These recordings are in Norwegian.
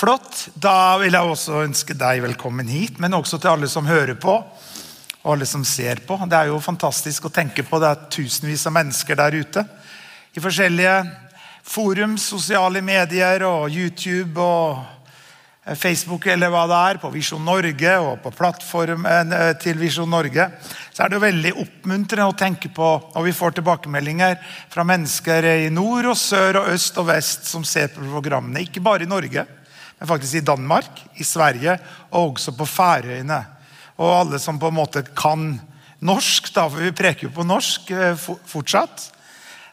Flott. Da vil jeg også ønske deg velkommen hit, men også til alle som hører på. Og alle som ser på. Det er jo fantastisk å tenke på. Det er tusenvis av mennesker der ute. I forskjellige forum, sosiale medier og YouTube og Facebook eller hva det er, på Visjon Norge og på plattformen eh, til Visjon Norge, så er det jo veldig oppmuntrende å tenke på og vi får tilbakemeldinger fra mennesker i nord og sør og øst og vest som ser på programmene. Ikke bare i Norge, men faktisk i Danmark, i Sverige og også på Færøyene. Og alle som på en måte kan norsk, da, for vi preker jo på norsk eh, fortsatt.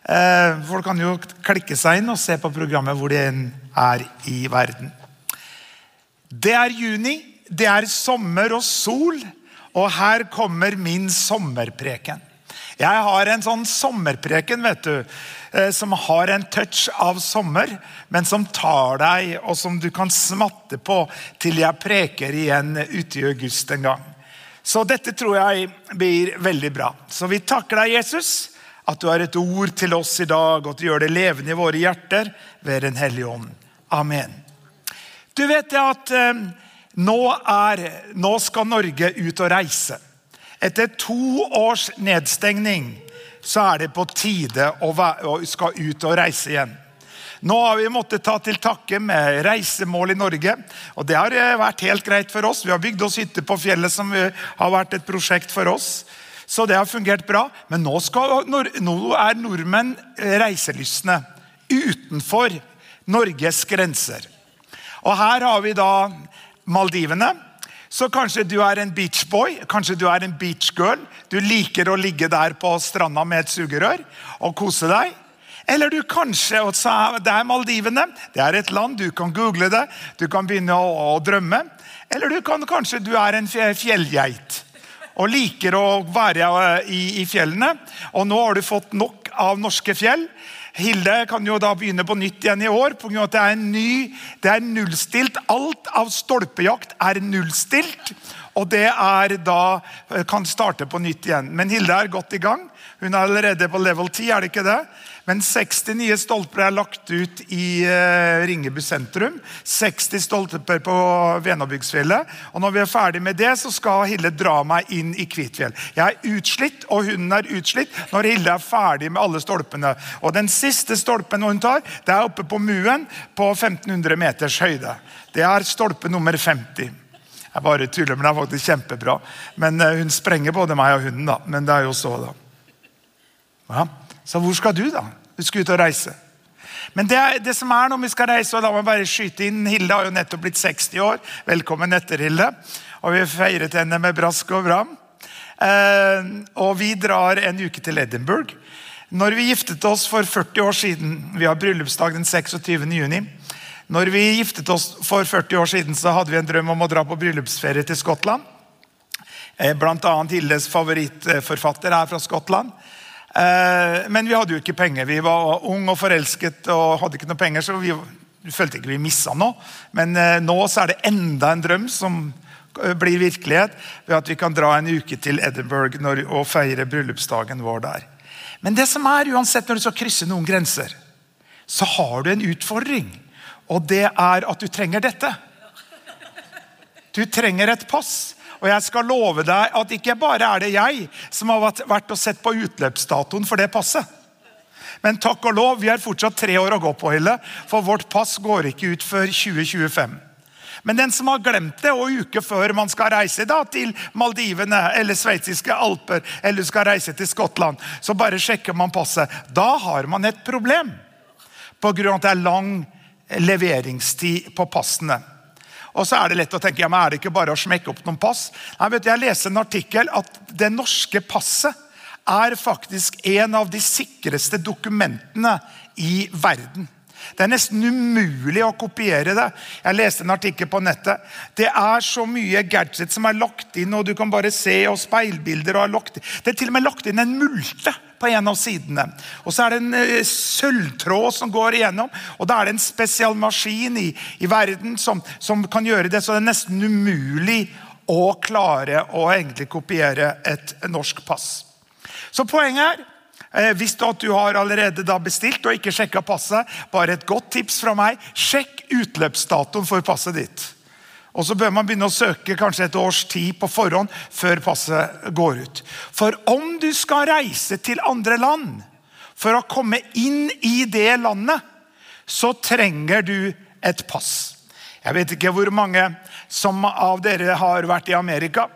Eh, folk kan jo klikke seg inn og se på programmet hvor de er i verden. Det er juni, det er sommer og sol, og her kommer min sommerpreken. Jeg har en sånn sommerpreken vet du, eh, som har en touch av sommer, men som tar deg, og som du kan smatte på til jeg preker igjen ute i august en gang. Så dette tror jeg blir veldig bra. Så vi takker deg, Jesus, at du har et ord til oss i dag, og at du gjør det levende i våre hjerter ved Den hellige ånd. Amen. Du vet at eh, nå, er, nå skal Norge ut og reise. Etter to års nedstengning så er det på tide å, skal ut og reise igjen. Nå har vi måttet ta til takke med reisemål i Norge. og Det har eh, vært helt greit for oss. Vi har bygd oss hytte på fjellet som har vært et prosjekt for oss. Så det har fungert bra. Men nå, skal, nå er nordmenn reiselystne utenfor Norges grenser. Og Her har vi da Maldivene. Så kanskje du er en beachboy, kanskje du er en beachgirl. Du liker å ligge der på stranda med et sugerør og kose deg. Eller du kanskje Det er Maldivene. Det er et land. Du kan google det. Du kan begynne å, å drømme. Eller du kan, kanskje du er en fjellgeit og liker å være eh, i, i fjellene. Og nå har du fått nok av norske fjell. Hilde kan jo da begynne på nytt igjen i år På grunn av at det er en ny, det er nullstilt. Alt av stolpejakt er nullstilt. Og det er da kan starte på nytt igjen. Men Hilde er godt i gang. Hun er allerede på level 10, er det ikke det? Men 60 nye stolper er lagt ut i uh, Ringebu sentrum. 60 stolper på Venabyggsfjellet. Og når vi er ferdig med det, så skal Hille dra meg inn i Kvitfjell. Jeg er utslitt, og hunden er utslitt når Hille er ferdig med alle stolpene. Og den siste stolpen hun tar, det er oppe på Muen på 1500 meters høyde. Det er stolpe nummer 50. Jeg bare tuller, men det er faktisk kjempebra. Men uh, Hun sprenger både meg og hunden, da. Men det er jo så, da. Ja. Så hvor skal du, da? Du skal ut og reise. Men det, det, som er når vi skal reise, og la meg bare skyte inn Hilde har jo nettopp blitt 60 år. Velkommen etter, Hilde. Og vi feiret henne med brask og bram. Eh, og vi drar en uke til Edinburgh. Når vi giftet oss for 40 år siden Vi har bryllupsdag den 26. juni. Når vi giftet oss for 40 år siden, så hadde vi en drøm om å dra på bryllupsferie til Skottland. Eh, blant annet Hildes favorittforfatter er fra Skottland. Eh, men vi hadde jo ikke penger. Vi var unge og forelsket og hadde ikke noe penger, så vi, følte ikke vi missa noe. Men eh, nå så er det enda en drøm som eh, blir virkelighet ved at vi kan dra en uke til Edinburgh og feire bryllupsdagen vår der. Men det som er, uansett når du skal krysse noen grenser, så har du en utfordring. Og det er at du trenger dette. Du trenger et pass. Og jeg skal love deg at ikke bare er det jeg som har vært og sett på utløpsdatoen for det passet. Men takk og lov, vi har fortsatt tre år å gå på, Hille, for vårt pass går ikke ut før 2025. Men den som har glemt det, og uke før man skal reise da, til Maldivene eller sveitsiske alper, eller skal reise til Skottland, så bare sjekker man passet. Da har man et problem. Pga. at det er lang leveringstid på passene. Og så er det lett å tenke ja, men er det ikke bare å smekke opp noen pass. Nei, vet du, Jeg leste en artikkel at det norske passet er faktisk en av de sikreste dokumentene i verden. Det er nesten umulig å kopiere det. Jeg leste en artikkel på nettet. Det er så mye gadget som er lagt inn, og du kan bare se og speilbilder. og lagt inn. Det er til og med lagt inn en multe på en av sidene. Og så er det en uh, sølvtråd som går igjennom. Og da er det en spesialmaskin i, i verden som, som, kan gjøre det, så det er nesten umulig å klare å egentlig kopiere et norsk pass. Så poenget er Eh, hvis du har allerede bestilt og ikke sjekka passet, bare et godt tips fra meg. Sjekk utløpsdatoen for passet ditt. Og så bør man begynne å søke kanskje et års tid på forhånd før passet går ut. For om du skal reise til andre land for å komme inn i det landet, så trenger du et pass. Jeg vet ikke hvor mange som av dere har vært i Amerika.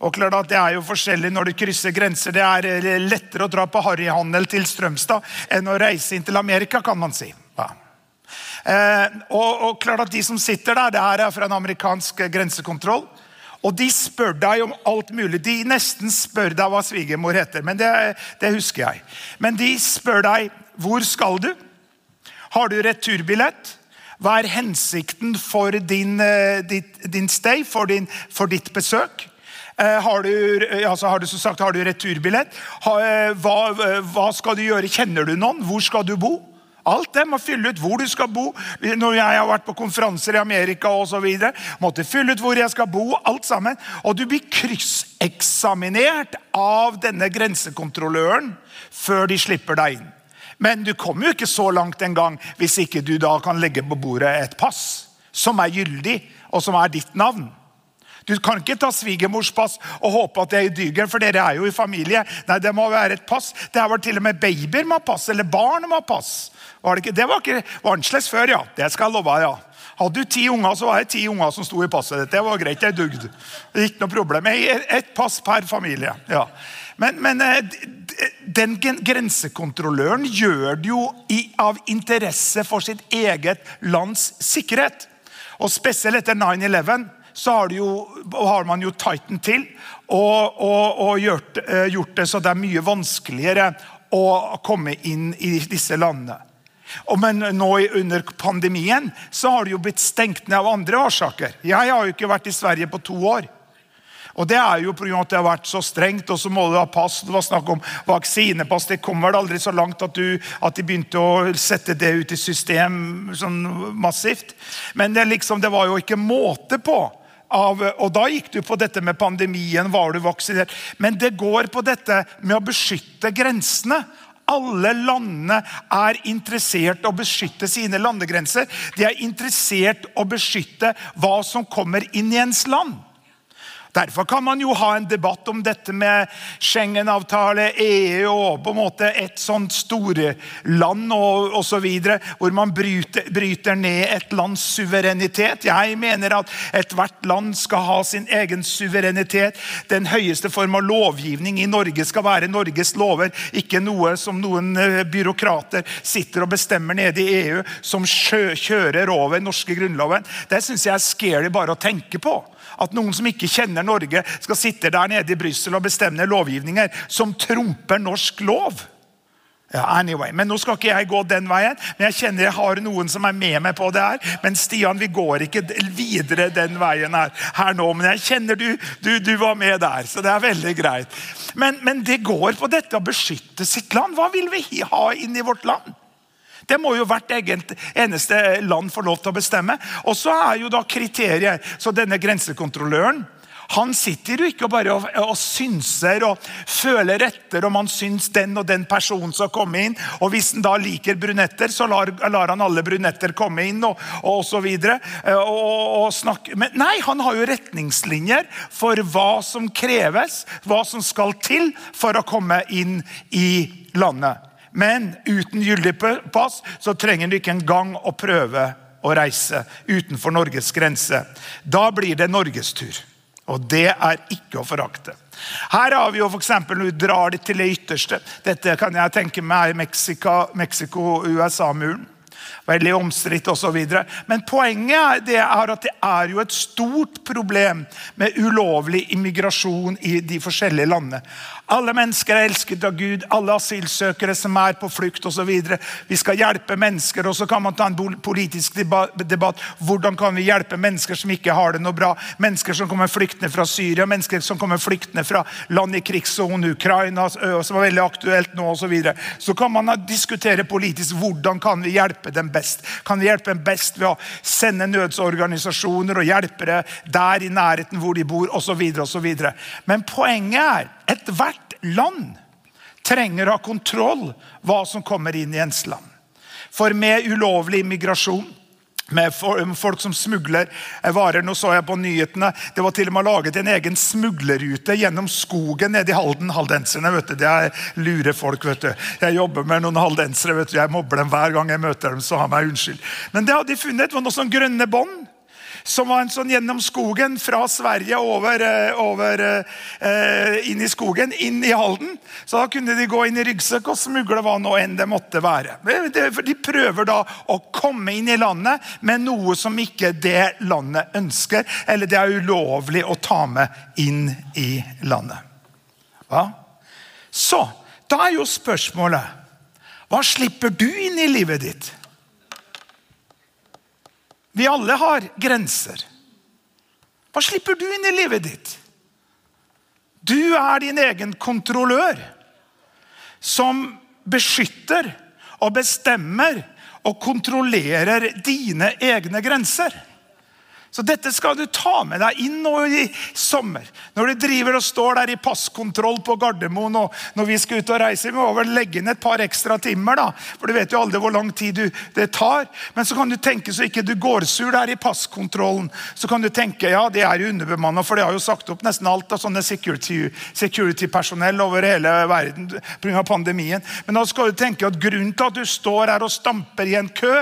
Og klart at Det er jo forskjellig når du krysser grenser. Det er lettere å dra på harryhandel til Strømstad enn å reise inn til Amerika, kan man si. Eh, og, og, klart at De som sitter der, det her er fra en amerikansk grensekontroll. Og de spør deg om alt mulig. De nesten spør deg hva svigermor heter, men det, det husker jeg. Men de spør deg hvor skal du? Har du returbillett? Hva er hensikten for din, ditt, din stay, for, din, for ditt besøk? Eh, har du, altså har du, sagt, har du returbillett? Eh, hva, hva, skal du gjøre? Kjenner du noen? Hvor skal du bo? Alt det må fylle ut hvor du skal bo. Når jeg har vært på konferanser i Amerika videre, måtte fylle ut hvor jeg skal bo. alt sammen. Og du blir krysseksaminert av denne grensekontrolløren før de slipper deg inn. Men du kommer jo ikke så langt engang hvis ikke du da kan legge på bordet et pass som er gyldig, og som er ditt navn. Du kan ikke ta svigermors pass og håpe at det er i dygen, for dere er jo i familie. Nei, Det må være et pass. Det var til og med babyer må ha pass, eller barn må ha pass. Var det, ikke? det var ikke vanskelig før, ja. Det skal jeg love. ja. Hadde du ti unger, så var det ti unger som sto i passet ditt. Det var greit, det dugde. Ikke noe problem. Ett pass per familie. ja. Men, men eh, den grensekontrolløren gjør det jo av interesse for sitt eget lands sikkerhet. Og Spesielt etter 9-11 så har, jo, har, man jo Titan til og, og, og gjort, eh, gjort, det så det er mye vanskeligere å komme inn i disse landene. Men nå under pandemien så har det jo blitt stengt ned av andre årsaker. Jeg har jo ikke vært i Sverige på to år. Og Det er jo pga. at det har vært så strengt, og så må du ha pass. Det var snakk om vaksinepass. Det kom vel aldri så langt at, du, at de begynte å sette det ut i system sånn massivt. Men det, liksom, det var jo ikke måte på. Av, og Da gikk du på dette med pandemien. Var du vaksinert? Men det går på dette med å beskytte grensene. Alle landene er interessert i å beskytte sine landegrenser. De er interessert i å beskytte hva som kommer inn i ens land. Derfor kan man jo ha en debatt om dette med Schengen-avtale, EU og på en måte et sånt storland osv. Hvor man bryter, bryter, ned et lands suverenitet. Jeg mener at ethvert land skal ha sin egen suverenitet. Den høyeste form av lovgivning i Norge skal være Norges lover, ikke noe som noen eh, byråkrater sitter og bestemmer nede i EU, som kjører over norske grunnloven. Det syns jeg er scary bare å tenke på. At noen som ikke kjenner Norge, skal sitte der nede i Brussel og bestemme lovgivninger som trumper norsk lov. Ja, anyway, men Nå skal ikke jeg gå den veien, men jeg kjenner jeg har noen som er med meg på det her. Men Stian, vi går ikke videre den veien her, her nå. Men jeg kjenner du, du, du, var med der, så det er veldig greit. Men, men det går på dette å beskytte sitt land. Hva vil vi ha inn i vårt land? Det må jo hvert eneste land få lov til å bestemme. Og så er jo da kriteriet Så denne grensekontrolløren han sitter jo ikke bare og, og synser og føler etter om han syns den og den personen skal komme inn. Og Hvis han da liker brunetter, så lar, lar han alle brunetter komme inn. og, og så videre. Eh, og, og snakke. Men nei, han har jo retningslinjer for hva som kreves, hva som skal til for å komme inn i landet. Men uten gyldig pass så trenger du ikke engang å prøve å reise utenfor Norges grense. Da blir det Norges tur. Og det er ikke å forakte. Her har vi jo eksempel, Når vi drar det til det ytterste Dette kan jeg tenke meg er Mexico-USA-muren. Veldig omstridt osv. Men poenget er at det er jo et stort problem med ulovlig immigrasjon i de forskjellige landene. Alle mennesker er elsket av Gud, alle asylsøkere som er på flukt osv. Vi skal hjelpe mennesker, og så kan man ta en politisk debatt. Hvordan kan vi hjelpe mennesker som ikke har det noe bra? Mennesker som kommer flyktende fra Syria, mennesker som kommer flyktende fra land i krigssonen, Ukraina, som er veldig aktuelt nå osv. Så, videre. så kan man diskutere politisk hvordan kan vi hjelpe dem best. Kan vi hjelpe dem best ved å sende nødsorganisasjoner og hjelpe dem der i nærheten hvor de bor osv. Men poenget er ethvert land trenger å ha kontroll hva som kommer inn i ens land. For med ulovlig immigrasjon med folk som smugler varer. Nå så jeg på nyhetene. Det var til og med laget en egen smuglerrute gjennom skogen nede i Halden. Haldenserne vet du, det er lure folk. vet du. Jeg jobber med noen haldensere. vet du. Jeg mobber dem hver gang jeg møter dem. så har meg unnskyld. Men det hadde de funnet. Det var noe sånn grønne bånd som var en sånn gjennom skogen fra Sverige over, eh, over eh, inn i skogen, inn i Halden. Så da kunne de gå inn i ryggsekk og smugle hva nå enn det måtte være. De prøver da å komme inn i landet med noe som ikke det landet ønsker, eller det er ulovlig å ta med inn i landet. Hva? Så da er jo spørsmålet hva slipper du inn i livet ditt? Vi alle har grenser. Hva slipper du inn i livet ditt? Du er din egen kontrollør som beskytter og bestemmer og kontrollerer dine egne grenser. Så dette skal du ta med deg inn nå i sommer. Når du driver og står der i passkontroll på Gardermoen, og når vi skal ut og reise, vi må vel legge inn et par ekstra timer, da. For du vet jo aldri hvor lang tid du, det tar. Men så kan du tenke så ikke du går sur der i passkontrollen. Så kan du tenke ja, det er jo underbemanna, for de har jo sagt opp nesten alt av sånne security-personell security over hele verden pga. pandemien. Men da skal du tenke at grunnen til at du står her og stamper i en kø,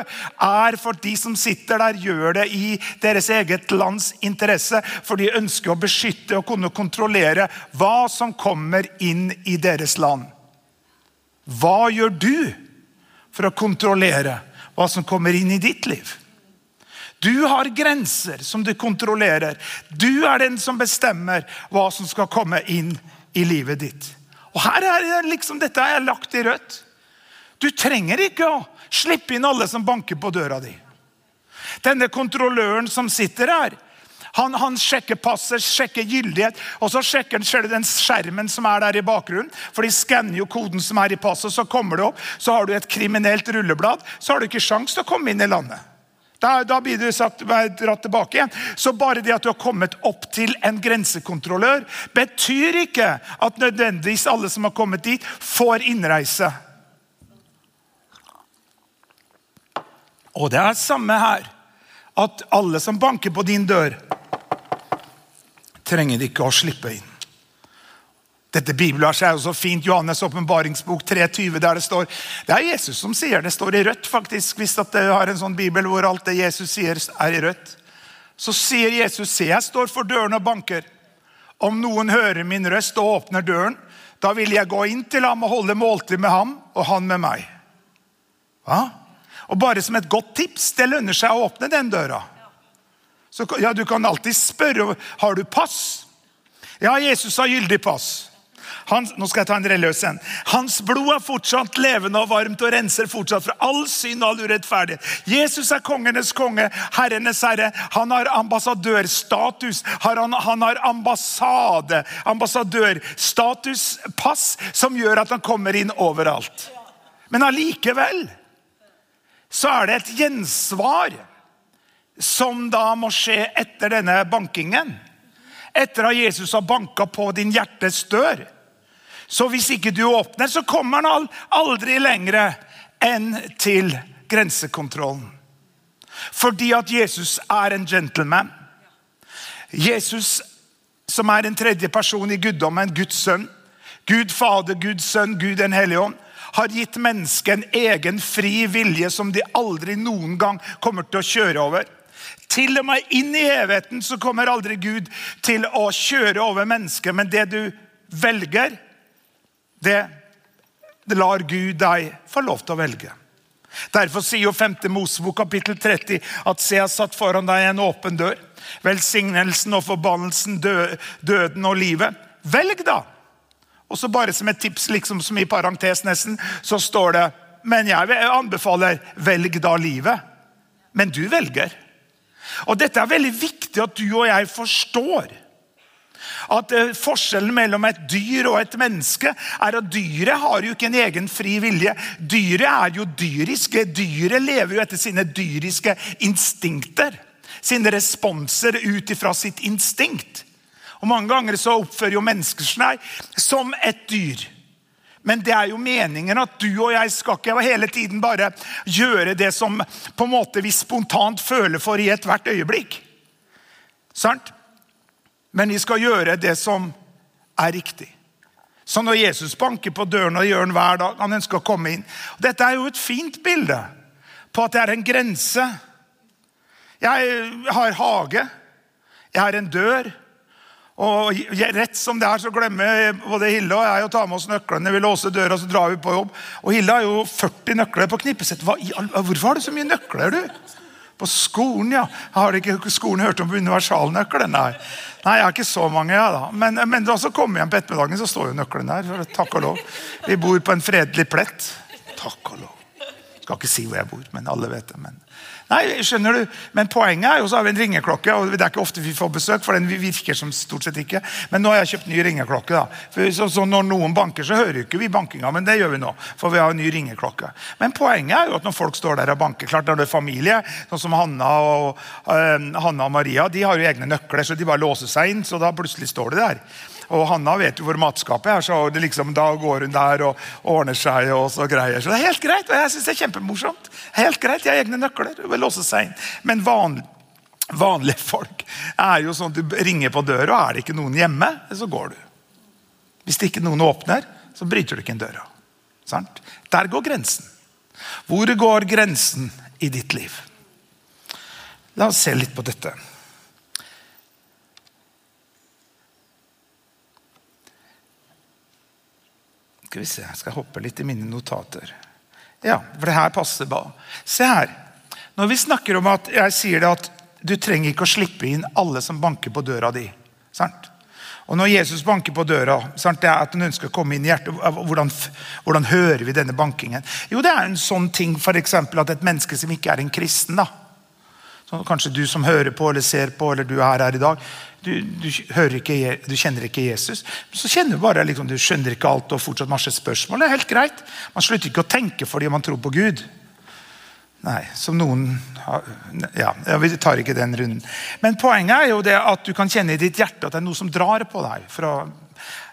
er for de som sitter der, gjør det i deres egen eget lands interesse, for de ønsker å beskytte og kunne kontrollere hva som kommer inn i deres land. Hva gjør du for å kontrollere hva som kommer inn i ditt liv? Du har grenser som du kontrollerer. Du er den som bestemmer hva som skal komme inn i livet ditt. Og her er det liksom, Dette er lagt i rødt. Du trenger ikke å slippe inn alle som banker på døra di. Denne kontrolløren som sitter her, han, han, sjekker passet, sjekker gyldighet, og så sjekker han den skjermen som er der i bakgrunnen. For de skanner jo koden som er i passet, så kommer det opp. Så har du et kriminelt rulleblad, så har du ikke sjans til å komme inn i landet. Da, da blir du sagt, dratt tilbake igjen. Så bare det at du har kommet opp til en grensekontrollør, betyr ikke at nødvendigvis alle som har kommet dit, får innreise. Og det er samme her at alle som banker på din dør, trenger ikke å slippe inn. Dette bibelverset er jo så fint. Johannes' åpenbaringsbok 3.20, der det står Det er Jesus som sier det. står i rødt, faktisk, hvis det har en sånn bibel hvor alt det Jesus sier, er i rødt. Så sier Jesus, se, jeg står for døren og banker. Om noen hører min røst og åpner døren, da vil jeg gå inn til ham og holde måltid med ham og han med meg. Hva? Og bare som et godt tips, det lønner seg å åpne den døra. Så, ja, Du kan alltid spørre har du pass. Ja, Jesus har gyldig pass. Hans, nå skal jeg ta en religiøs en. Hans blod er fortsatt levende og varmt og renser fortsatt fra all synd og all urettferdighet. Jesus er kongenes konge, herrenes herre. Han har ambassadørstatus. Han, han har ambassade, ambassadørstatuspass som gjør at han kommer inn overalt. Men allikevel så er det et gjensvar som da må skje etter denne bankingen. Etter at Jesus har banka på din hjertes dør. Så hvis ikke du åpner, så kommer han aldri lenger enn til grensekontrollen. Fordi at Jesus er en gentleman. Jesus, som er en tredje person i guddommen, Guds sønn. Gud Fader, Guds sønn, Gud den hellige ånd har gitt mennesket en egen fri vilje som de aldri noen gang kommer til å kjøre over. Til og med inn i evigheten så kommer aldri Gud til å kjøre over mennesket, men det du velger, det, det lar Gud deg få lov til å velge. Derfor sier jo 5. Mosebok kapittel 30 at se, jeg satt foran deg en åpen dør. Velsignelsen og forbannelsen, døden og livet. Velg, da! Og så bare som et tips, liksom som i parentes nesten, så står det Men jeg anbefaler velg da livet. Men du velger. Og Dette er veldig viktig at du og jeg forstår. At eh, Forskjellen mellom et dyr og et menneske er at dyret har jo ikke en egen fri vilje. Dyret er jo dyriske. Dyret lever jo etter sine dyriske instinkter. Sine responser ut ifra sitt instinkt. Og Mange ganger så oppfører jo mennesker seg som et dyr. Men det er jo meningen at du og jeg skal ikke hele tiden bare gjøre det som på en måte vi spontant føler for i ethvert øyeblikk. Sant? Men vi skal gjøre det som er riktig. Så når Jesus banker på døren og gjør den hver dag, han ønsker å komme inn. Dette er jo et fint bilde på at det er en grense. Jeg har hage. Jeg har en dør. Og Rett som det er, så glemmer både Hille og jeg å ta med oss nøklene. Vi låser døra, så drar vi på jobb. Og Hille har jo 40 nøkler på knippesett. Hvorfor har du så mye nøkler, du? På skolen, ja. Har ikke skolen hørt om universalnøkkelen? Nei. Nei, jeg har ikke så mange, ja, da. Men, men da så kommer jeg hjem på ettermiddagen, så står jo nøkkelen der. Takk og lov. Vi bor på en fredelig plett. Takk og lov. Skal ikke si hvor jeg bor, men alle vet det. Men Nei, skjønner du? Men poenget er jo så har vi en ringeklokke. og Det er ikke ofte vi får besøk, for den virker som stort sett ikke. Men nå har jeg kjøpt ny ringeklokke. da. For så, så Når noen banker, så hører ikke vi bankinga, men det gjør vi nå. For vi har en ny ringeklokke. Men poenget er jo at når folk står der og banker klart Når det er familie, sånn som Hanna og, uh, Hanna og Maria, de har jo egne nøkler, så de bare låser seg inn. Så da plutselig står de der. Og Hanna vet jo hvor matskapet er, så liksom, da går hun der og ordner seg. og så greier. Så det er helt greit, og jeg synes det er kjempemorsomt. Helt greit, Jeg har egne nøkler. låse seg inn. Men van, vanlige folk er jo sånn at du ringer på døra, og er det ikke noen hjemme, så går du. Hvis det ikke noen åpner, så bryter du ikke inn døra. Sant? Der går grensen. Hvor går grensen i ditt liv? La oss se litt på dette. Skal vi se, jeg skal hoppe litt i mine notater. Ja, for det her passer bra. Se her. Når vi snakker om at jeg sier det at du trenger ikke å slippe inn alle som banker på døra di. Sant? Og Når Jesus banker på døra, sant, det er at han ønsker å komme inn i hjertet. Hvordan, hvordan hører vi denne bankingen? Jo, Det er en sånn ting for at et menneske som ikke er en kristen da, Kanskje du som hører på eller ser på, eller du er her i dag, du, du, ikke, du, kjenner ikke Jesus. Så kjenner du bare liksom, du skjønner ikke alt og fortsatt masse spørsmål. Det er helt greit. Man slutter ikke å tenke fordi man tror på Gud. Nei, som noen ja, Vi tar ikke den runden. Men poenget er jo det at du kan kjenne i ditt hjerte at det er noe som drar på deg. fra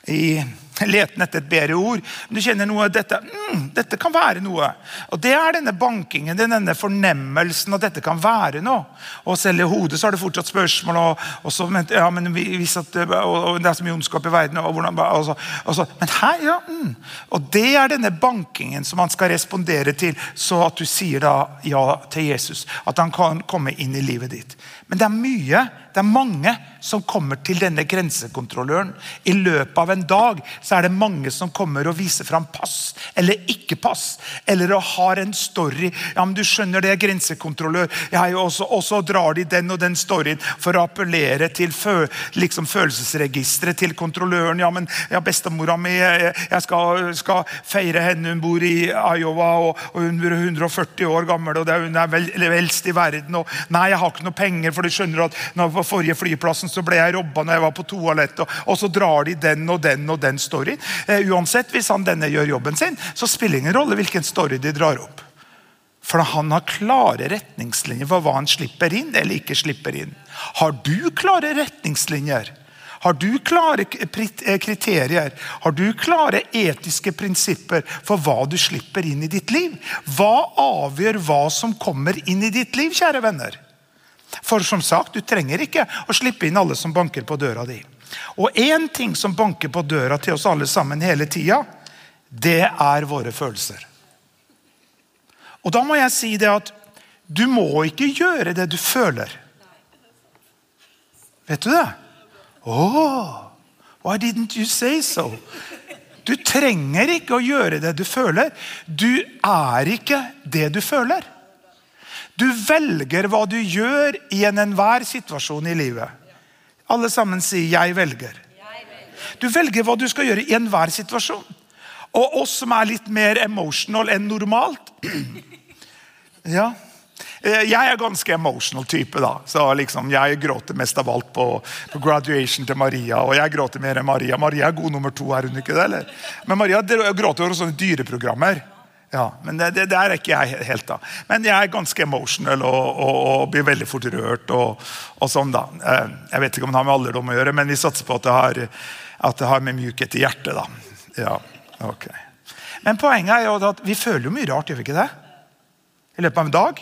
i leten etter et bedre ord. Men du kjenner noe av dette. Mm, dette kan være noe. Og Det er denne bankingen, denne fornemmelsen at dette kan være noe. Og selv i hodet så har du fortsatt spørsmål. Og, og så, men, ja, men at, og, og det er så mye ondskap i verden. Hvordan, så, så, men her, ja. Mm. Og det er denne bankingen som han skal respondere til, så at du sier da ja til Jesus. At han kan komme inn i livet ditt. Men det er mye, det er mange som kommer til denne grensekontrolløren. I løpet av en dag så er det mange som kommer og viser fram pass eller ikke pass. Eller har en story. Ja, men du skjønner det, er grensekontrollør. Og så drar de den og den storyen for å appellere til fø, liksom følelsesregisteret til kontrolløren. Ja, men ja, bestemora mi, jeg skal, skal, feire henne. Hun bor i Iowa og, og hun er 140 år gammel og er, hun er vel, eldst i verden. Og nei, jeg har ikke noe penger, for du skjønner at når på forrige flyplassen så ble jeg robba når jeg var på toalettet. Og, og, så drar de den og den og den storyen. Eh, uansett, hvis han denne gjør jobben sin, så spiller det ingen rolle hvilken story de drar opp. For han har klare retningslinjer for hva han slipper inn eller ikke slipper inn. Har du klare retningslinjer? Har du klare eh, kriterier? Har du klare etiske prinsipper for hva du slipper inn i ditt liv? Hva avgjør hva som kommer inn i ditt liv, kjære venner? For som sagt, du trenger ikke å slippe inn alle som banker på døra di. Og én ting som banker på døra til oss alle sammen hele tida, det er våre følelser. Og da må jeg si det at du må ikke gjøre det du føler. Vet du det? Oh, why didn't you say so? Du trenger ikke å gjøre det du føler. Du er ikke det du føler. Du velger hva du gjør i en enhver situasjon i livet. Alle sammen sier 'jeg velger'. Du velger hva du skal gjøre i enhver situasjon. Og oss som er litt mer emotional enn normalt ja. Eh, jeg er ganske emotional type. da, så liksom Jeg gråter mest av alt på, på, graduation til Maria. Og jeg gråter mer enn Maria. Maria er god nummer to, er hun ikke det? eller? Men Maria gråter over sånne dyreprogrammer. Ja, men det, det, der er ikke jeg helt, da. Men jeg er ganske emotional og, og, og blir veldig fort rørt. og, og sånn da. Eh, jeg vet ikke om det har med alderdom å gjøre, men vi satser på at det har, at det har med mjukhet i hjertet. da. Ja, ok. Men poenget er jo at vi føler jo mye rart, gjør vi ikke det? I løpet av en dag.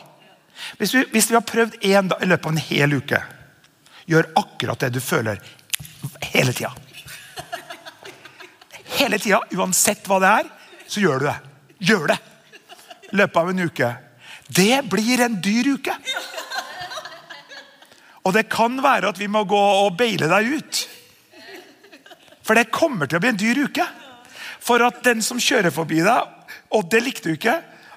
Hvis vi, hvis vi har prøvd en dag i løpet av en hel uke, gjør akkurat det du føler hele tida. Hele tida, uansett hva det er, så gjør du det. Gjør det. I løpet av en uke. Det blir en dyr uke. Og det kan være at vi må gå og beile deg ut. For det kommer til å bli en dyr uke. For at den som kjører forbi deg, og det likte du ikke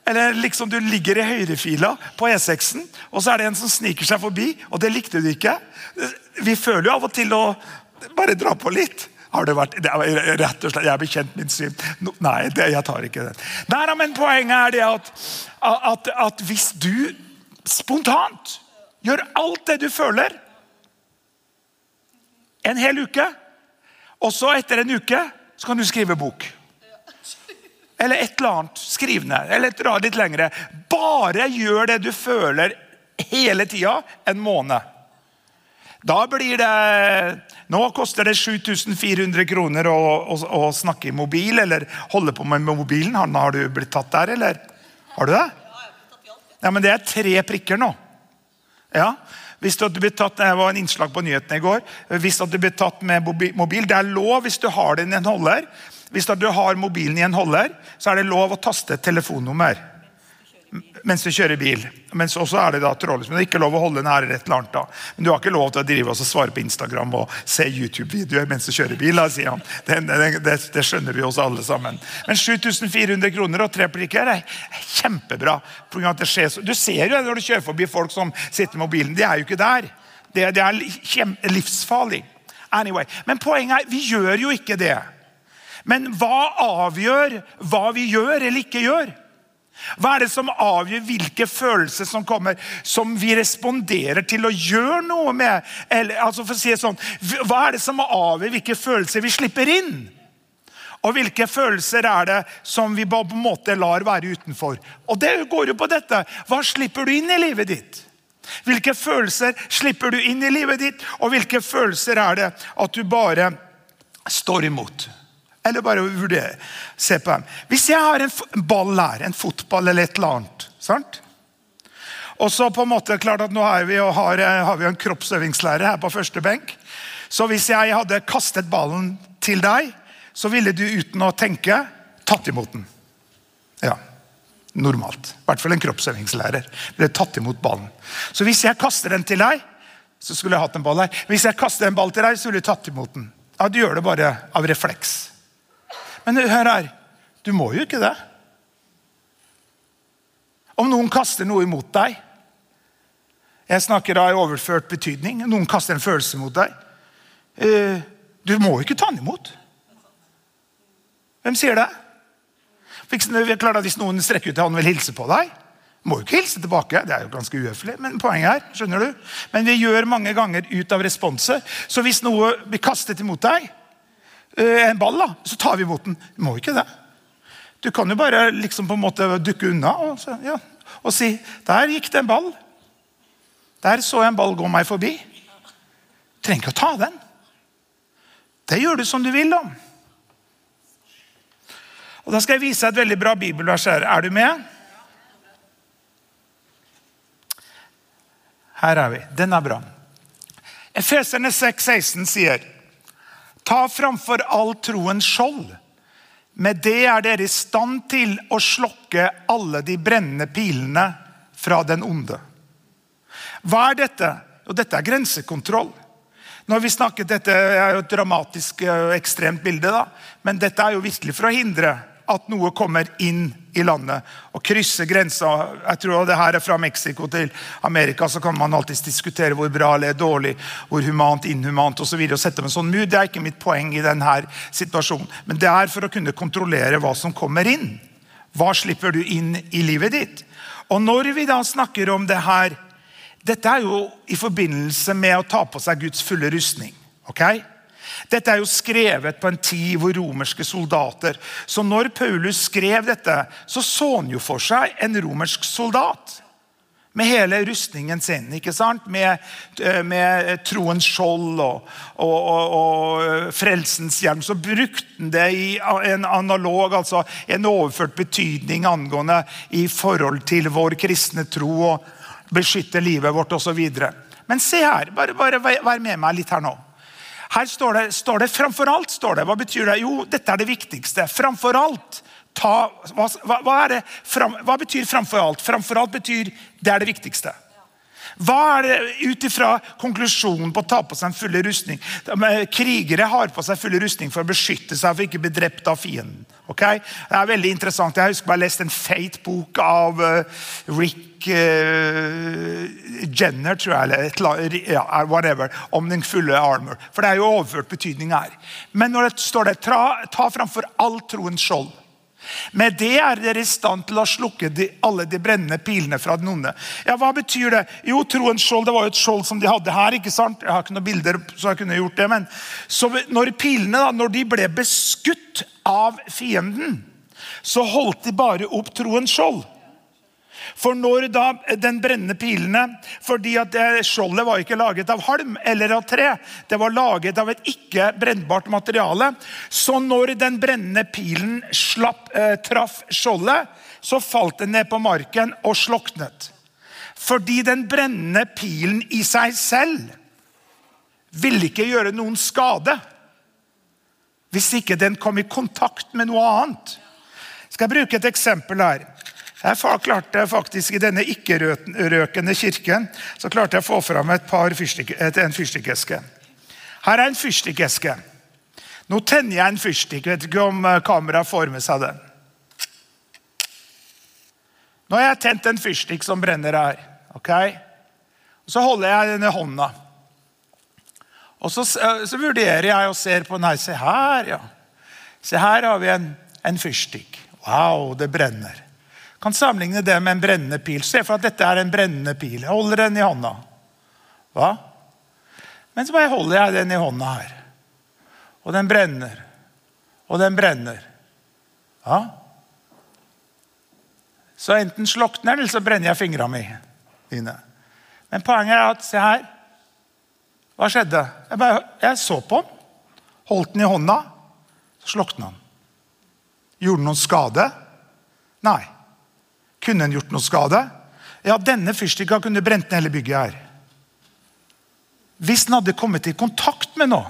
Eller liksom du ligger i høyrefila på E6-en, og så er det en som sniker seg forbi, og det likte du ikke. Vi føler jo av og til å bare dra på litt. Har det vært, det er rett og slett, Jeg er bekjent min syn. No, nei, det, jeg tar ikke den. Nei, men Poenget er det at, at, at hvis du spontant gjør alt det du føler en hel uke og så etter en uke så kan du skrive bok. Eller et eller annet. Skriv ned. Eller dra litt lengre. Bare gjør det du føler hele tida en måned. Da blir det Nå koster det 7400 kroner å, å, å, snakke i mobil eller holde på med mobilen. Har du blitt tatt der, eller? Har du det? Ja, men det er tre prikker nå. Ja, hvis du blir tatt, Det var en innslag på nyhetene i går. Hvis du blir tatt med mobil, Det er lov hvis du har den i en holder. Hvis du har mobilen i en holder, så er det lov å taste et telefonnummer mens du kjører bil. Men også er det da trådløst. Men det er ikke lov å holde den her rett et eller annet da. Men du har ikke lov til å drive og svare på Instagram og se YouTube-videoer mens du kjører bil. da, sier han. Det, det, det, skjønner vi også alle sammen. Men 7400 kroner og tre plikker er kjempebra. Du ser jo det når du kjører forbi folk som sitter med mobilen. De er jo ikke der. Det, det er livsfarlig. Anyway. Men poenget er, vi gjør jo ikke det. Men hva avgjør hva vi gjør eller ikke gjør? Hva er det som avgjør hvilke følelser som kommer, som vi responderer til å gjøre noe med? Eller, altså for å si det sånn, Hva er det som avgjør hvilke følelser vi slipper inn? Og hvilke følelser er det som vi på en måte lar være utenfor? Og Det går jo på dette. Hva slipper du inn i livet ditt? Hvilke følelser slipper du inn i livet ditt, og hvilke følelser er det at du bare står imot? Eller bare vurdere. Se på dem. Hvis jeg har en ball her, en fotball eller et eller annet sant? Og så på en måte, klart at Nå har vi, har, har vi en kroppsøvingslærer her på første benk. Så hvis jeg hadde kastet ballen til deg, så ville du uten å tenke tatt imot den. Ja, Normalt. I hvert fall en kroppsøvingslærer ville tatt imot ballen. Så hvis jeg kaster den til deg, så skulle jeg hatt en ball her. Hvis jeg kaster en ball til deg, så ville du tatt imot den. Ja, Du gjør det bare av refleks. Men hør her. Du må jo ikke det. Om noen kaster noe imot deg Jeg snakker da i overført betydning. Noen kaster en følelse mot deg. Eh, du må jo ikke ta den imot. Hvem sier det? Klart at Hvis noen strekker ut hånden og vil hilse på deg, må jo ikke hilse tilbake. Det er jo ganske uhøflig. Men poenget her, skjønner du? Men vi gjør mange ganger ut av responset. Så hvis noe blir kastet imot deg, en ball, da, så tar vi imot den. Du må ikke det. Du kan jo bare liksom på en måte dukke unna og, så, ja, og si 'Der gikk det en ball'. Der så jeg en ball gå meg forbi. Du trenger ikke å ta den. Det gjør du som du vil. da. Og Da skal jeg vise deg et veldig bra bibelvers her. Er du med? Her er vi. Den er bra. Efeserne 6, 16 sier Ta framfor all troens skjold. Med det er dere i stand til å slokke alle de brennende pilene fra den onde. Hva er dette? Jo, dette er grensekontroll. Når vi snakket, Dette er jo et dramatisk og eh, ekstremt bilde, da, men dette er jo virkelig for å hindre at noe kommer inn i landet og krysser grensa. Jeg tror det her er Fra Mexico til Amerika så kan man alltid diskutere hvor bra eller dårlig, hvor humant, inhumant osv. sette med en sånn mur. Det er ikke mitt poeng i denne situasjonen. Men det er for å kunne kontrollere hva som kommer inn. Hva slipper du inn i livet ditt? Og når vi da snakker om det her Dette er jo i forbindelse med å ta på seg Guds fulle rustning. ok? Dette er jo skrevet på en tid hvor romerske soldater Så når Paulus skrev dette, så så han jo for seg en romersk soldat. med hele rustningen sin. ikke sant? Med, eh, med troens skjold og, og, og, og, frelsens hjelm. Så brukte han det i en analog, altså en overført betydning angående i forhold til vår kristne tro og beskytte livet vårt osv. Men se her, bare, bare vær med meg litt her nå. Her står det, står det 'framfor alt'. står det. Hva betyr det? Jo, dette er det viktigste. Framfor alt. Ta, hva, hva, det, fram, hva, betyr 'framfor alt'? Framfor alt betyr det er det viktigste. Hva er det ut ifra konklusjonen på å ta på seg en full rustning? Krigere har på seg full rustning for å beskytte seg for ikke å bli drept av fienden. Okay? Det er veldig interessant. Jeg husker jeg leste en feit bok av uh, Rick uh, Jenner, tror jeg, eller ja, whatever, om den fulle armor. For det er jo overført betydning her. Men når det står det, ta, ta framfor all troens skjold. Med det er dere i stand til å slukke de, alle de brennende pilene fra den onde. Ja, Hva betyr det? Jo, troens skjold det var jo et skjold som de hadde her. ikke sant? Jeg har ikke noen bilder, så jeg kunne gjort det, men så Når pilene da, når de ble beskutt av fienden, så holdt de bare opp troens skjold. For når da den brennende pilene fordi at Skjoldet var ikke laget av halm eller av tre. Det var laget av et ikke-brennbart materiale. Så når den brennende pilen slapp, eh, traff skjoldet, så falt den ned på marken og sloknet. Fordi den brennende pilen i seg selv ville ikke gjøre noen skade hvis ikke den kom i kontakt med noe annet. Skal jeg bruke et eksempel her? Jeg klarte faktisk I denne ikke-røkende kirken så klarte jeg å få fram fyrstikk, en fyrstikkeske. Her er en fyrstikkeske. Nå tenner jeg en fyrstikk. Vet ikke om eh, kameraet får med seg det. Nå har jeg tent en fyrstikk som brenner her. ok? Så holder jeg den i hånda. Og så, eh, så, vurderer jeg og ser på den her. Se her, ja. Se her har vi en, en fyrstikk. Wow, det brenner kan sammenligne det med en brennende pil. Se for at dette er en brennende pil. Jeg holder den i hånda. Hva? Men så bare holder jeg den i hånda her. Og den brenner. Og den brenner. Ja. Så enten slukner den, eller så brenner jeg fingrene mine. Men poenget er at se her. Hva skjedde? Jeg, bare, jeg så på den. Holdt den i hånda. Så slukna den. Gjorde den noen skade? Nei. Kunne den gjort noe skade? Ja, denne fyrstikka kunne brent ned hele bygget her. Hvis den hadde kommet i kontakt med noe.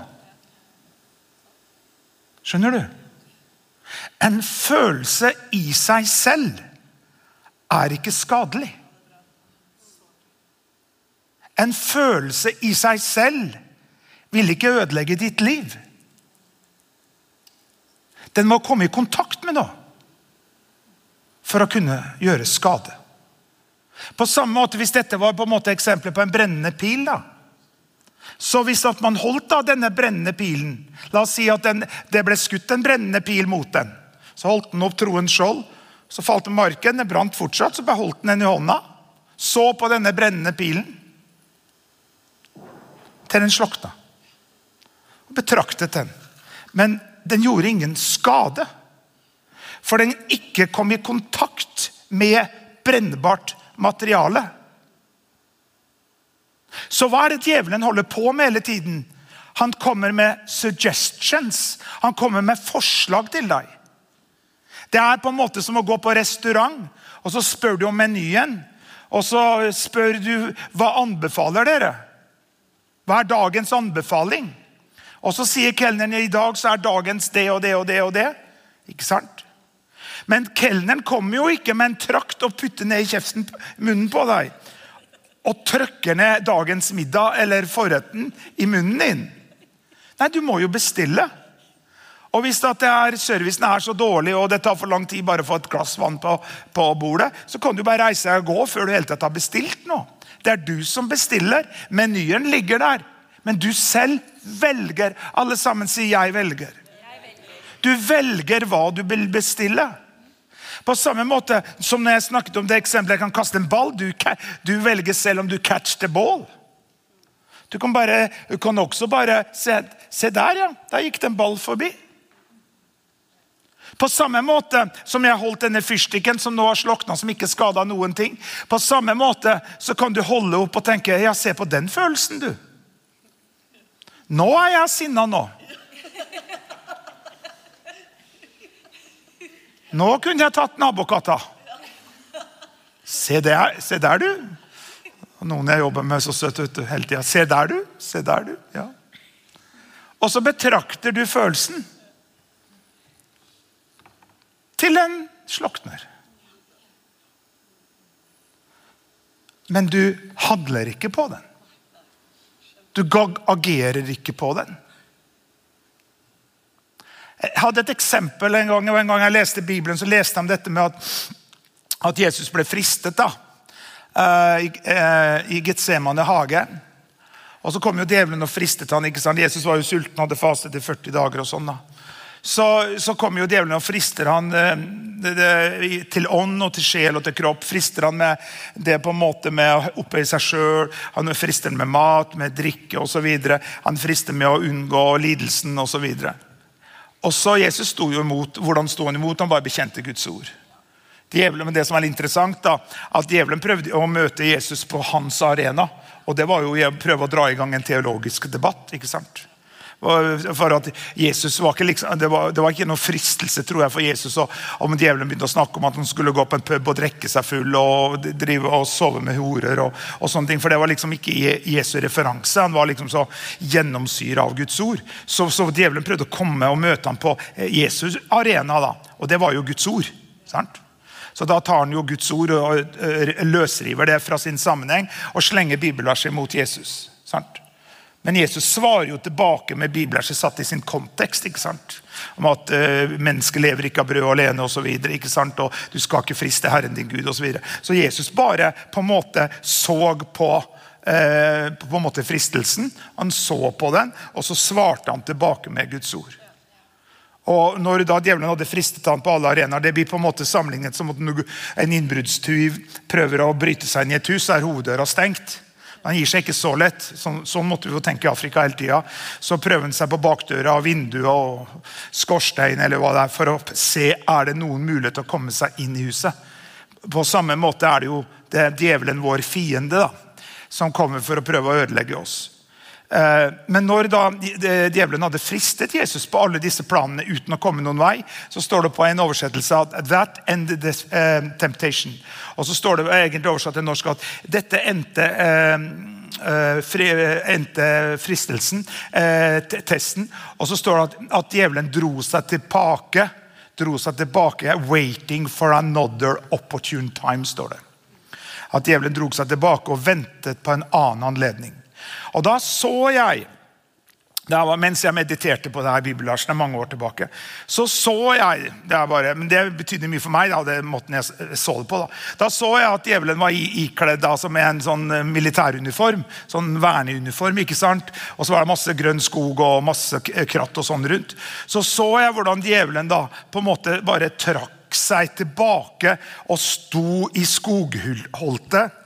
Skjønner du? En følelse i seg selv er ikke skadelig. En følelse i seg selv vil ikke ødelegge ditt liv. Den må komme i kontakt med noe for å kunne gjøre skade. På samme måte Hvis dette var på en måte eksempelet på en brennende pil da, Så hvis at man holdt da denne brennende pilen La oss si at den, det ble skutt en brennende pil mot den. Så holdt den opp troens skjold. Så falt den marken. Den brant fortsatt, så beholdt den den i hånda. Så på denne brennende pilen til den slokna. Og betraktet den. Men den gjorde ingen skade for den ikke kom i kontakt med brennbart materiale. Så hva er det djevelen holder på med hele tiden? Han kommer med suggestions. Han kommer med forslag til deg. Det er på en måte som å gå på restaurant, og så spør du om menyen. Og så spør du hva anbefaler dere? Hva er dagens anbefaling? Og så sier kelneren i dag så er dagens det og det og det og det. Ikke sant? Men kelneren kommer jo ikke med en trakt og putte ned i kjeften, munnen på deg. Og trykker ned dagens middag eller forretten i munnen din. Nei, du må jo bestille. Og hvis det er, servicen er så dårlig og det tar for lang tid bare å få et glass vann på, på bordet, så kan du bare reise deg og gå før du helt tatt har bestilt noe. Det er du som bestiller. Menyen ligger der. Men du selv velger. Alle sammen sier 'jeg velger'. Du velger hva du vil bestille. På samme måte som når jeg snakket om det eksempelet jeg kan kaste en ball. Du, du velger selv om du catch the ball. Du kan, bare, du kan også bare se, se der, ja. Der gikk det en ball forbi. På samme måte som jeg holdt denne fyrstikken som nå har slokna, som ikke skada noen ting. På samme måte så kan du holde opp og tenke ja, se på den følelsen, du. Nå er jeg sinna nå. Nå kunne jeg tatt nabokatta. Se der, se der du. Noen jeg jobber med, så søt ut hele tida. Se der, du. Se der, du. Ja. Og så betrakter du følelsen til den slukner. Men du handler ikke på den. Du agerer ikke på den. Jeg hadde et eksempel en gang, og en gang jeg leste Bibelen, så leste de dette med at, at Jesus ble fristet da, uh, i, uh, i Getsemane hage. Og Så kom jo djevelen og fristet han, ikke sant? Jesus var jo sulten og hadde fastet i 40 dager. og sånn da. Så, så kommer jo djevelen og frister han uh, det, det, til ånd og til sjel og til kropp. Frister han med det på en måte med å opphøye seg sjøl. Han frister med mat, med drikke osv. Han frister med å unngå lidelsen osv. Også Jesus sto jo imot. Hvordan sto han imot? Han bare bekjente Guds ord. Djevelen, men det som er interessant da, at Djevelen prøvde å møte Jesus på hans arena. og Det var jo å prøve å dra i gang en teologisk debatt. ikke sant? For at Jesus var ikke liksom, det, var, det var ikke noen fristelse tror jeg, for Jesus og, om djevelen begynte å snakke om at han skulle gå på en pub og drikke seg full og drive og sove med horer. og, og sånne ting, For det var liksom ikke Jesu referanse. Han var liksom så gjennomsyra av Guds ord. Så, så djevelen prøvde å komme og møte ham på eh, Jesus arena. da, Og det var jo Guds ord. sant? Så Da tar han jo Guds ord og eh, løsriver det fra sin sammenheng og slenger bibelverset mot Jesus. sant? Men Jesus svarer jo tilbake med bibelverset satt i sin kontekst. ikke sant? Om at uh, mennesket lever ikke av brød alene osv. Og, og du skal ikke friste Herren din Gud osv. Så, videre. så Jesus bare på en måte så på, uh, på en måte fristelsen. Han så på den, og så svarte han tilbake med Guds ord. Og når da Djevelen hadde fristet han på alle arenaer, det blir på en måte sammenlignet som at en innbruddstyv prøver å bryte seg inn i et hus, er hoveddøra stengt. Han gir seg ikke så lett. Sånn, sånn måtte vi jo tenke i Afrika hele tida. Så prøver han seg på bakdøra, og vinduet og skorstein eller hva det er, for å se er det noen mulighet til å komme seg inn i huset. På samme måte er det jo det er djevelen vår fiende, da, som kommer for å prøve å ødelegge oss. Eh, men når da djevelen hadde fristet Jesus på alle disse planene uten å komme noen vei, så står det på en oversettelse at 'that ended the uh, temptation'. Og så står det egentlig oversatt til norsk at dette endte eh, endte fristelsen, testen. Og så står det at, at djevelen dro seg tilbake. Dro seg tilbake, 'waiting for another opportune time', står det. At djevelen dro seg tilbake og ventet på en annen anledning. Og da så jeg var mens jeg mediterte på det her bibelversene mange år tilbake, så så jeg det, er bare, men det betydde mye for meg. Da, det måten jeg så det på. Da, da så jeg at djevelen var ikledd altså, med en sånn eh, militæruniform. Sånn verneuniform. ikke sant? Og så var det masse grønn skog og masse kratt og sånn rundt. Så så jeg hvordan djevelen da på en måte bare trakk seg tilbake og sto i skogholtet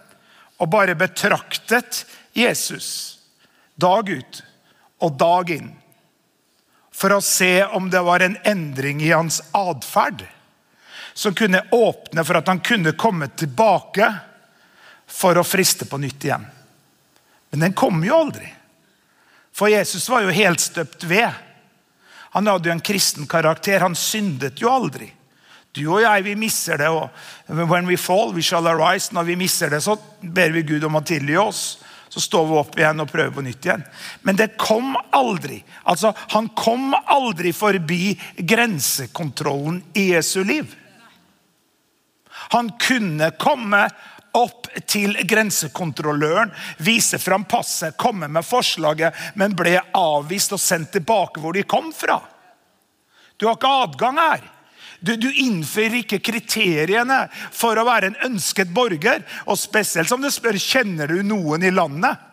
og bare betraktet Jesus dag ut og dag inn for å se om det var en endring i hans atferd som kunne åpne for at han kunne komme tilbake for å friste på nytt igjen. Men den kom jo aldri. For Jesus var jo helt støpt ved. Han hadde jo en kristen karakter. Han syndet jo aldri. Du og jeg, vi misser det. og When we fall, we shall arise. Når vi misser det, så ber vi Gud om å tilgi oss. Så står vi opp igjen og prøver på nytt igjen. Men det kom aldri. Altså, Han kom aldri forbi grensekontrollen i Jesu liv. Han kunne komme opp til grensekontrolløren, vise fram passet, komme med forslaget, men ble avvist og sendt tilbake hvor de kom fra. Du har ikke adgang her. Du, du innfører ikke kriteriene for å være en ønsket borger. Og spesielt som du spør kjenner du noen i landet.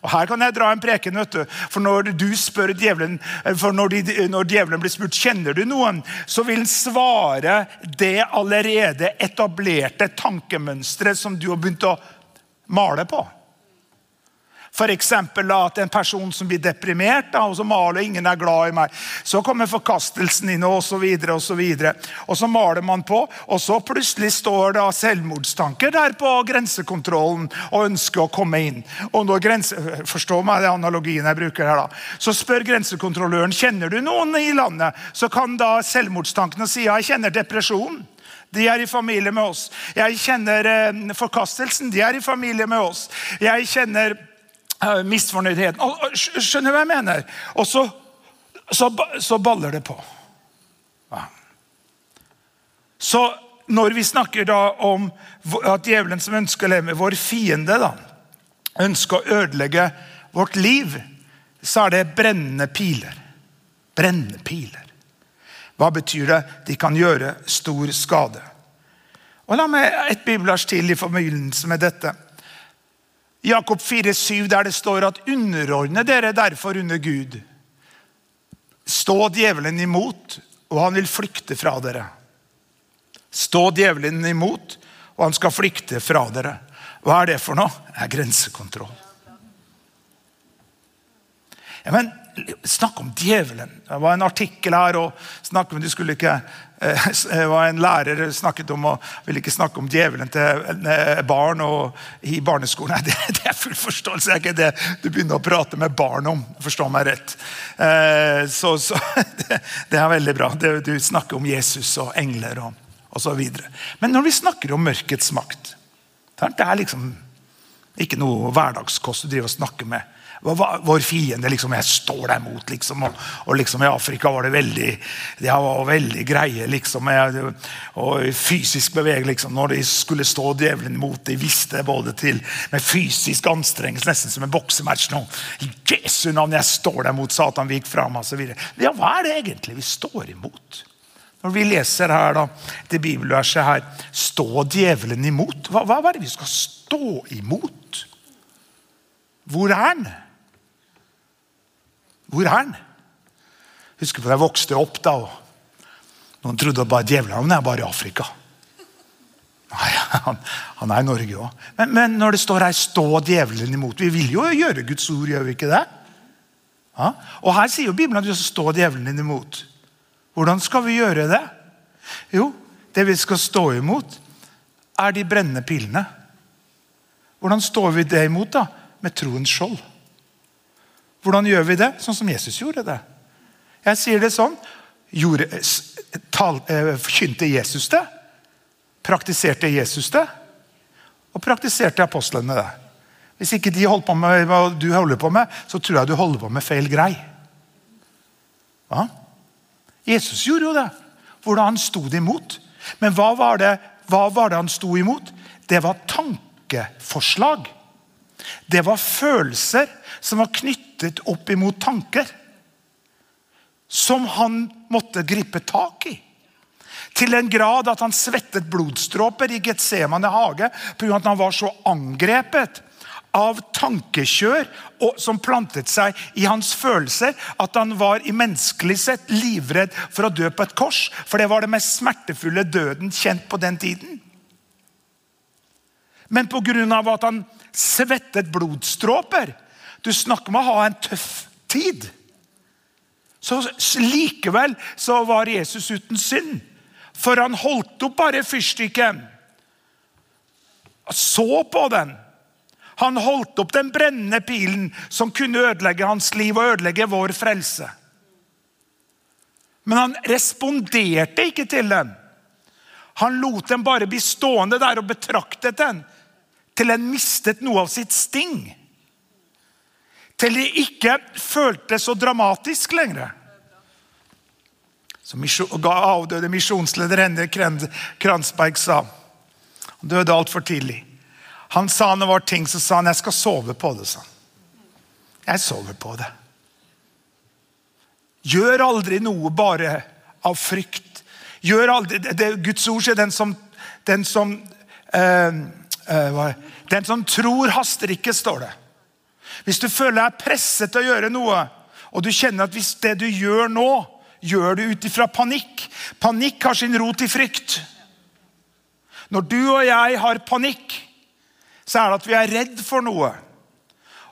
Og Her kan jeg dra en preken. vet du. For Når du spør djevelen, for når, de, når djevelen blir spurt kjenner du noen, så vil han svare det allerede etablerte tankemønsteret som du har begynt å male på. F.eks. at en person som blir deprimert, og så maler ingen er glad i meg. Så kommer forkastelsen inn, og så videre og så videre. Og så maler man på, og så plutselig står da selvmordstanker der på grensekontrollen og ønsker å komme inn. Og når grense, Forstå meg det analogien jeg bruker her da. Så spør grensekontrolløren kjenner du noen i landet. Så kan da selvmordstankene si ja, jeg kjenner depresjon. De er i familie med oss. Jeg kjenner eh, forkastelsen. De er i familie med oss. Jeg kjenner misfornøydheten. Skjønner du hva jeg mener? Og så, så, så baller det på. Så når vi snakker da om at djevelen som ønsker å leve med vår fiende, da, ønsker å ødelegge vårt liv, så er det brennende piler. Brennende piler. Hva betyr det? De kan gjøre stor skade. Og La meg et bibelvers til i forbindelse med dette. Jakob 4,7, der det står at 'underordne dere derfor under Gud'. Stå djevelen imot, og han vil flykte fra dere. Stå djevelen imot, og han skal flykte fra dere. Hva er det for noe? Det er grensekontroll. Ja, men Snakk om djevelen. Det var en artikkel her og om, du skulle ikke, eh, det var En lærer snakket om å ville ikke snakke om djevelen til eh, barn og i barneskolen. Nei, det, det, er full forståelse. Det er ikke det du begynner å prate med barn om. Forstå meg rett. Eh, så, så det, det, er veldig bra. Du snakker om Jesus og engler og, osv. Men når vi snakker om mørkets makt Det er liksom ikke noe hverdagskost du driver og snakker med vår fiende. liksom, Jeg står deg mot, liksom. Og, og liksom i Afrika var det veldig de var veldig greie. liksom, jeg, og Fysisk bevegelse. Liksom, når de skulle stå djevelen imot. De visste både til med fysisk anstrengelse, nesten som en boksematch. nå. I Jesu navn, jeg står deg mot Satan, vi gikk fram osv. Ja, hva er det egentlig vi står imot? Når vi leser her da, det bibelverset her, stå djevelen imot. Hva, hva er det vi skal stå imot? Hvor er han? Hvor er han? Husker på da jeg vokste opp. da, og Noen trodde bare djevelen er bare i Afrika. Nei, han, han er i Norge òg. Men, men, når det står her 'stå djevelen imot' Vi vil jo gjøre Guds ord, gjør vi ikke det? Ja? Og Her sier jo Bibelen at vi skal stå djevelen imot. Hvordan skal vi gjøre det? Jo, det vi skal stå imot, er de brennende pilene. Hvordan står vi det imot? da? Med troens skjold. Hvordan gjør vi det? Sånn som Jesus gjorde det. Jeg sier det sånn. Gjorde, tal, eh, forkynte Jesus det? Praktiserte Jesus det? Og praktiserte apostlene det? Hvis ikke de holdt på med hva du holder på med, så tror jeg du holder på med feil grei. Ja? Jesus gjorde jo det. Hvordan han sto det imot. Men hva var det, hva var det han sto imot? Det var tankeforslag. Det var følelser som var knyttet opp imot tanker. Som han måtte gripe tak i. Til en grad at han svettet blodstråper i Getsemane hage pga. at han var så angrepet av tankekjør som plantet seg i hans følelser, at han var i menneskelig sett livredd for å dø på et kors. For det var det mest smertefulle døden kjent på den tiden. Men pga. at han svettet blodstråper, du snakker om å ha en tøff tid. Så Likevel så var Jesus uten synd. For han holdt opp bare fyrstikken. Så på den. Han holdt opp den brennende pilen som kunne ødelegge hans liv og ødelegge vår frelse. Men han responderte ikke til den. Han lot den bare bli stående der og betraktet den til den mistet noe av sitt sting til de ikke føltes så dramatisk lenger. Som avdøde misjonsleder Henrik Kransberg sa. Han døde altfor tidlig. Han sa det var ting, så sa han 'jeg skal sove på det'. sa han. Jeg sover på det. Gjør aldri noe bare av frykt. Gjør aldri, det, Guds ord sier den som, den som, øh, øh, den som tror, haster ikke, står det. Hvis du føler deg presset til å gjøre noe, og du kjenner at hvis det du gjør nå, gjør du ut ifra panikk Panikk har sin rot i frykt. Når du og jeg har panikk, så er det at vi er redd for noe.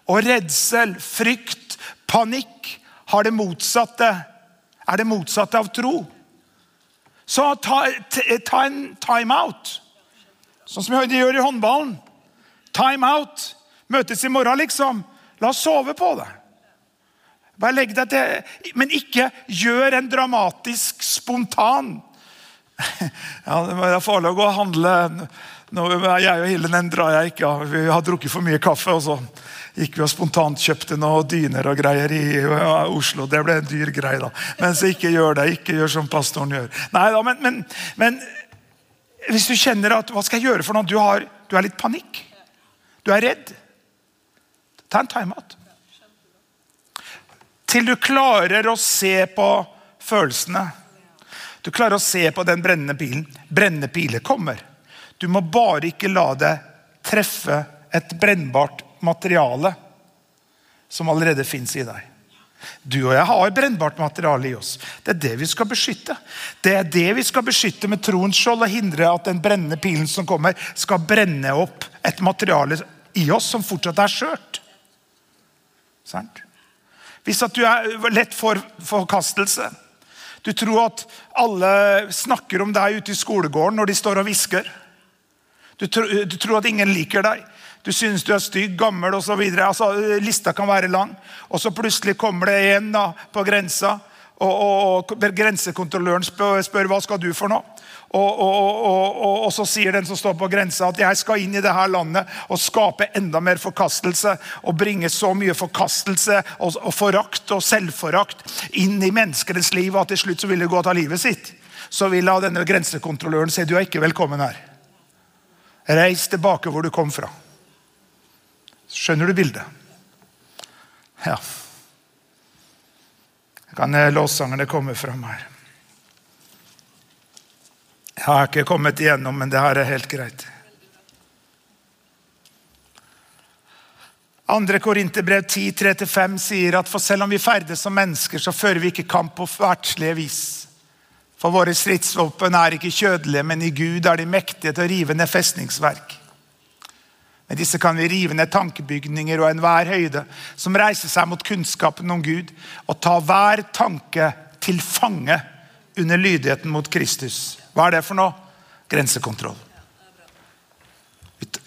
og redsel, frykt, panikk har det motsatte, er det motsatte av tro. Så ta, ta en time-out. Sånn som de gjør i håndballen. Time-out. Møtes i morgen, liksom. La oss sove på det. Bare legg deg til. Men ikke gjør en dramatisk, spontan Ja, Det er farlig å gå og handle. Nå, jeg og Hilde den drar jeg ikke av. Vi har drukket for mye kaffe. og så gikk vi og spontant kjøpte noen dyner og greier i Oslo. Det ble en dyr greie, da. Men så ikke gjør det. Ikke gjør som pastoren gjør. Nei da, men, men, men hvis du kjenner at Hva skal jeg gjøre for noe? Du, har, du er litt panikk. Du er redd. Ta en timeout. Til du klarer å se på følelsene. Du klarer å se på den brennende pilen. Brennende piler kommer. Du må bare ikke la det treffe et brennbart materiale som allerede fins i deg. Du og jeg har brennbart materiale i oss. Det er det vi skal beskytte. Det er det vi skal beskytte med troens skjold og hindre at den brennende pilen som kommer, skal brenne opp et materiale i oss som fortsatt er skjørt. Hvis at du er lett for forkastelse, du tror at alle snakker om deg ute i skolegården når de står og hvisker. Du, du, tror at ingen liker deg. Du synes du er stygg, gammel osv. Altså, lista kan være lang. Og så plutselig kommer det en da, på grensa, og, og, og grensekontrolløren spør, spør hva skal du for noe. Og, og, så sier den som står på grensa at jeg skal inn i det her landet og skape enda mer forkastelse. Og bringe så mye forkastelse og, forakt og selvforakt inn i menneskenes liv at til slutt så vil de gå og ta livet sitt. Så vil da denne grensekontrolløren si du er ikke velkommen her. Reis tilbake hvor du kom fra. Skjønner du bildet? Ja. Kan lovsangerne komme fram her? Jeg har ikke kommet igjennom, men det her er helt greit. Andre Korinterbrev 10.3-5 sier at for selv om vi ferdes som mennesker, så fører vi ikke kamp på verdslige vis. For våre stridsvåpen er ikke kjødelige, men i Gud er de mektige til å rive ned festningsverk. Med disse kan vi rive ned tankebygninger og enhver høyde som reiser seg mot kunnskapen om Gud, og ta hver tanke til fange under lydigheten mot Kristus. Hva er det for noe? Grensekontroll.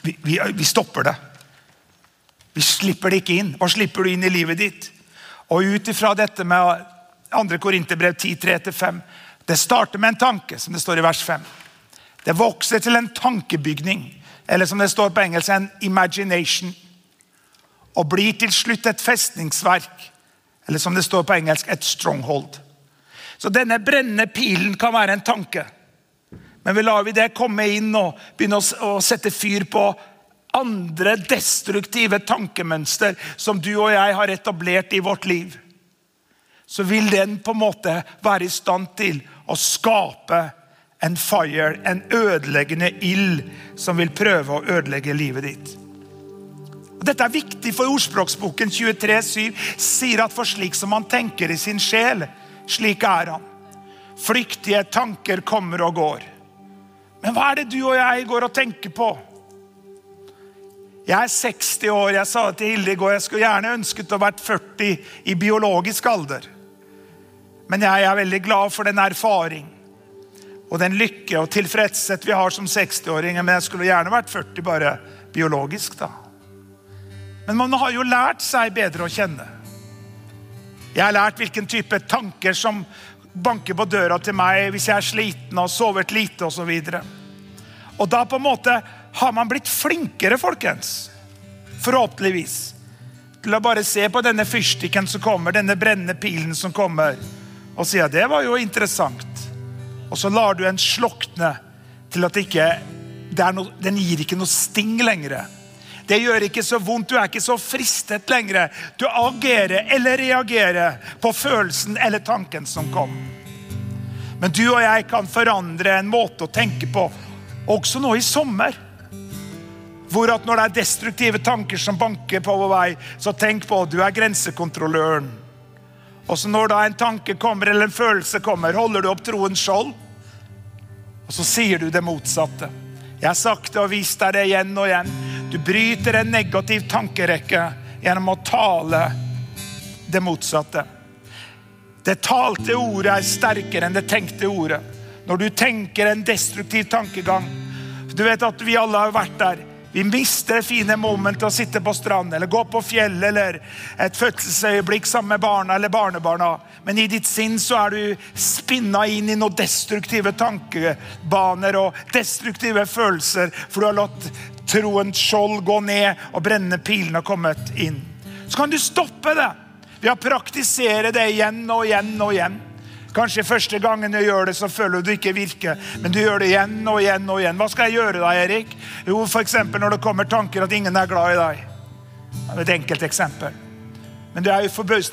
Vi, vi, vi stopper det. Vi slipper det ikke inn. Hva slipper du inn i livet ditt? Og ut ifra dette med 2. Korinterbrev 10.3-5 Det starter med en tanke, som det står i vers 5. Det vokser til en tankebygning, eller som det står på engelsk, en imagination. Og blir til slutt et festningsverk, eller som det står på engelsk, et stronghold. Så denne brennende pilen kan være en tanke. Men vi lar vi det komme inn og begynne å, sette fyr på andre destruktive tankemønster som du og jeg har etablert i vårt liv, så vil den på en måte være i stand til å skape en fire, en ødeleggende ild, som vil prøve å ødelegge livet ditt. Og dette er viktig, for ordspråksboken 23,7 sier at for slik som han tenker i sin sjel, slik er han. Flyktige tanker kommer og går. Men hva er det du og jeg går og tenker på? Jeg er 60 år. Jeg sa til Hilde i går. Jeg skulle gjerne ønsket å vært 40 i biologisk alder. Men jeg er veldig glad for den erfaring og den lykke og tilfredshet vi har som 60-åringer. Men jeg skulle gjerne vært 40 bare biologisk, da. Men man har jo lært seg bedre å kjenne. Jeg har lært hvilken type tanker som banker på døra til meg hvis jeg er sliten og har sovet lite osv. Og, så og da på en måte har man blitt flinkere, folkens. Forhåpentligvis. Å bare se på denne fyrstikken som kommer, denne brennende pilen som kommer, og si at det var jo interessant. Og så lar du en slokne til at det ikke det no, Den gir ikke noe sting lenger. Det gjør ikke så vondt. Du er ikke så fristet lenger. Du agerer eller reagerer på følelsen eller tanken som kom. Men du og jeg kan forandre en måte å tenke på, også nå i sommer. Hvor at når det er destruktive tanker som banker på vår vei, så tenk på at du er grensekontrolløren. Og så når da en tanke kommer eller en følelse kommer, holder du opp troens skjold. Og så sier du det motsatte. Jeg har sagt det og vist deg det igjen og igjen. Du bryter en negativ tankerekke gjennom å tale det motsatte. Det talte ordet er sterkere enn det tenkte ordet. Når du tenker en destruktiv tankegang Du vet at vi alle har vært der. Vi mister fine momentet å sitte på stranden eller gå på fjellet eller et fødselsøyeblikk sammen med barna eller barnebarna. Men i ditt sinn så er du spinna inn i noen destruktive tankebaner og destruktive følelser, for du har latt troens skjold gå ned og brennende pilene kommet inn. Så kan du stoppe det ved å praktisere det igjen og igjen og igjen. Kanskje første gangen du gjør det, så føler du det ikke virker. Men du gjør det igjen og igjen og igjen. Hva skal jeg gjøre da, Erik? Jo, f.eks. når det kommer tanker at ingen er glad i deg. Det er et enkelt eksempel. Men det er jo forbausende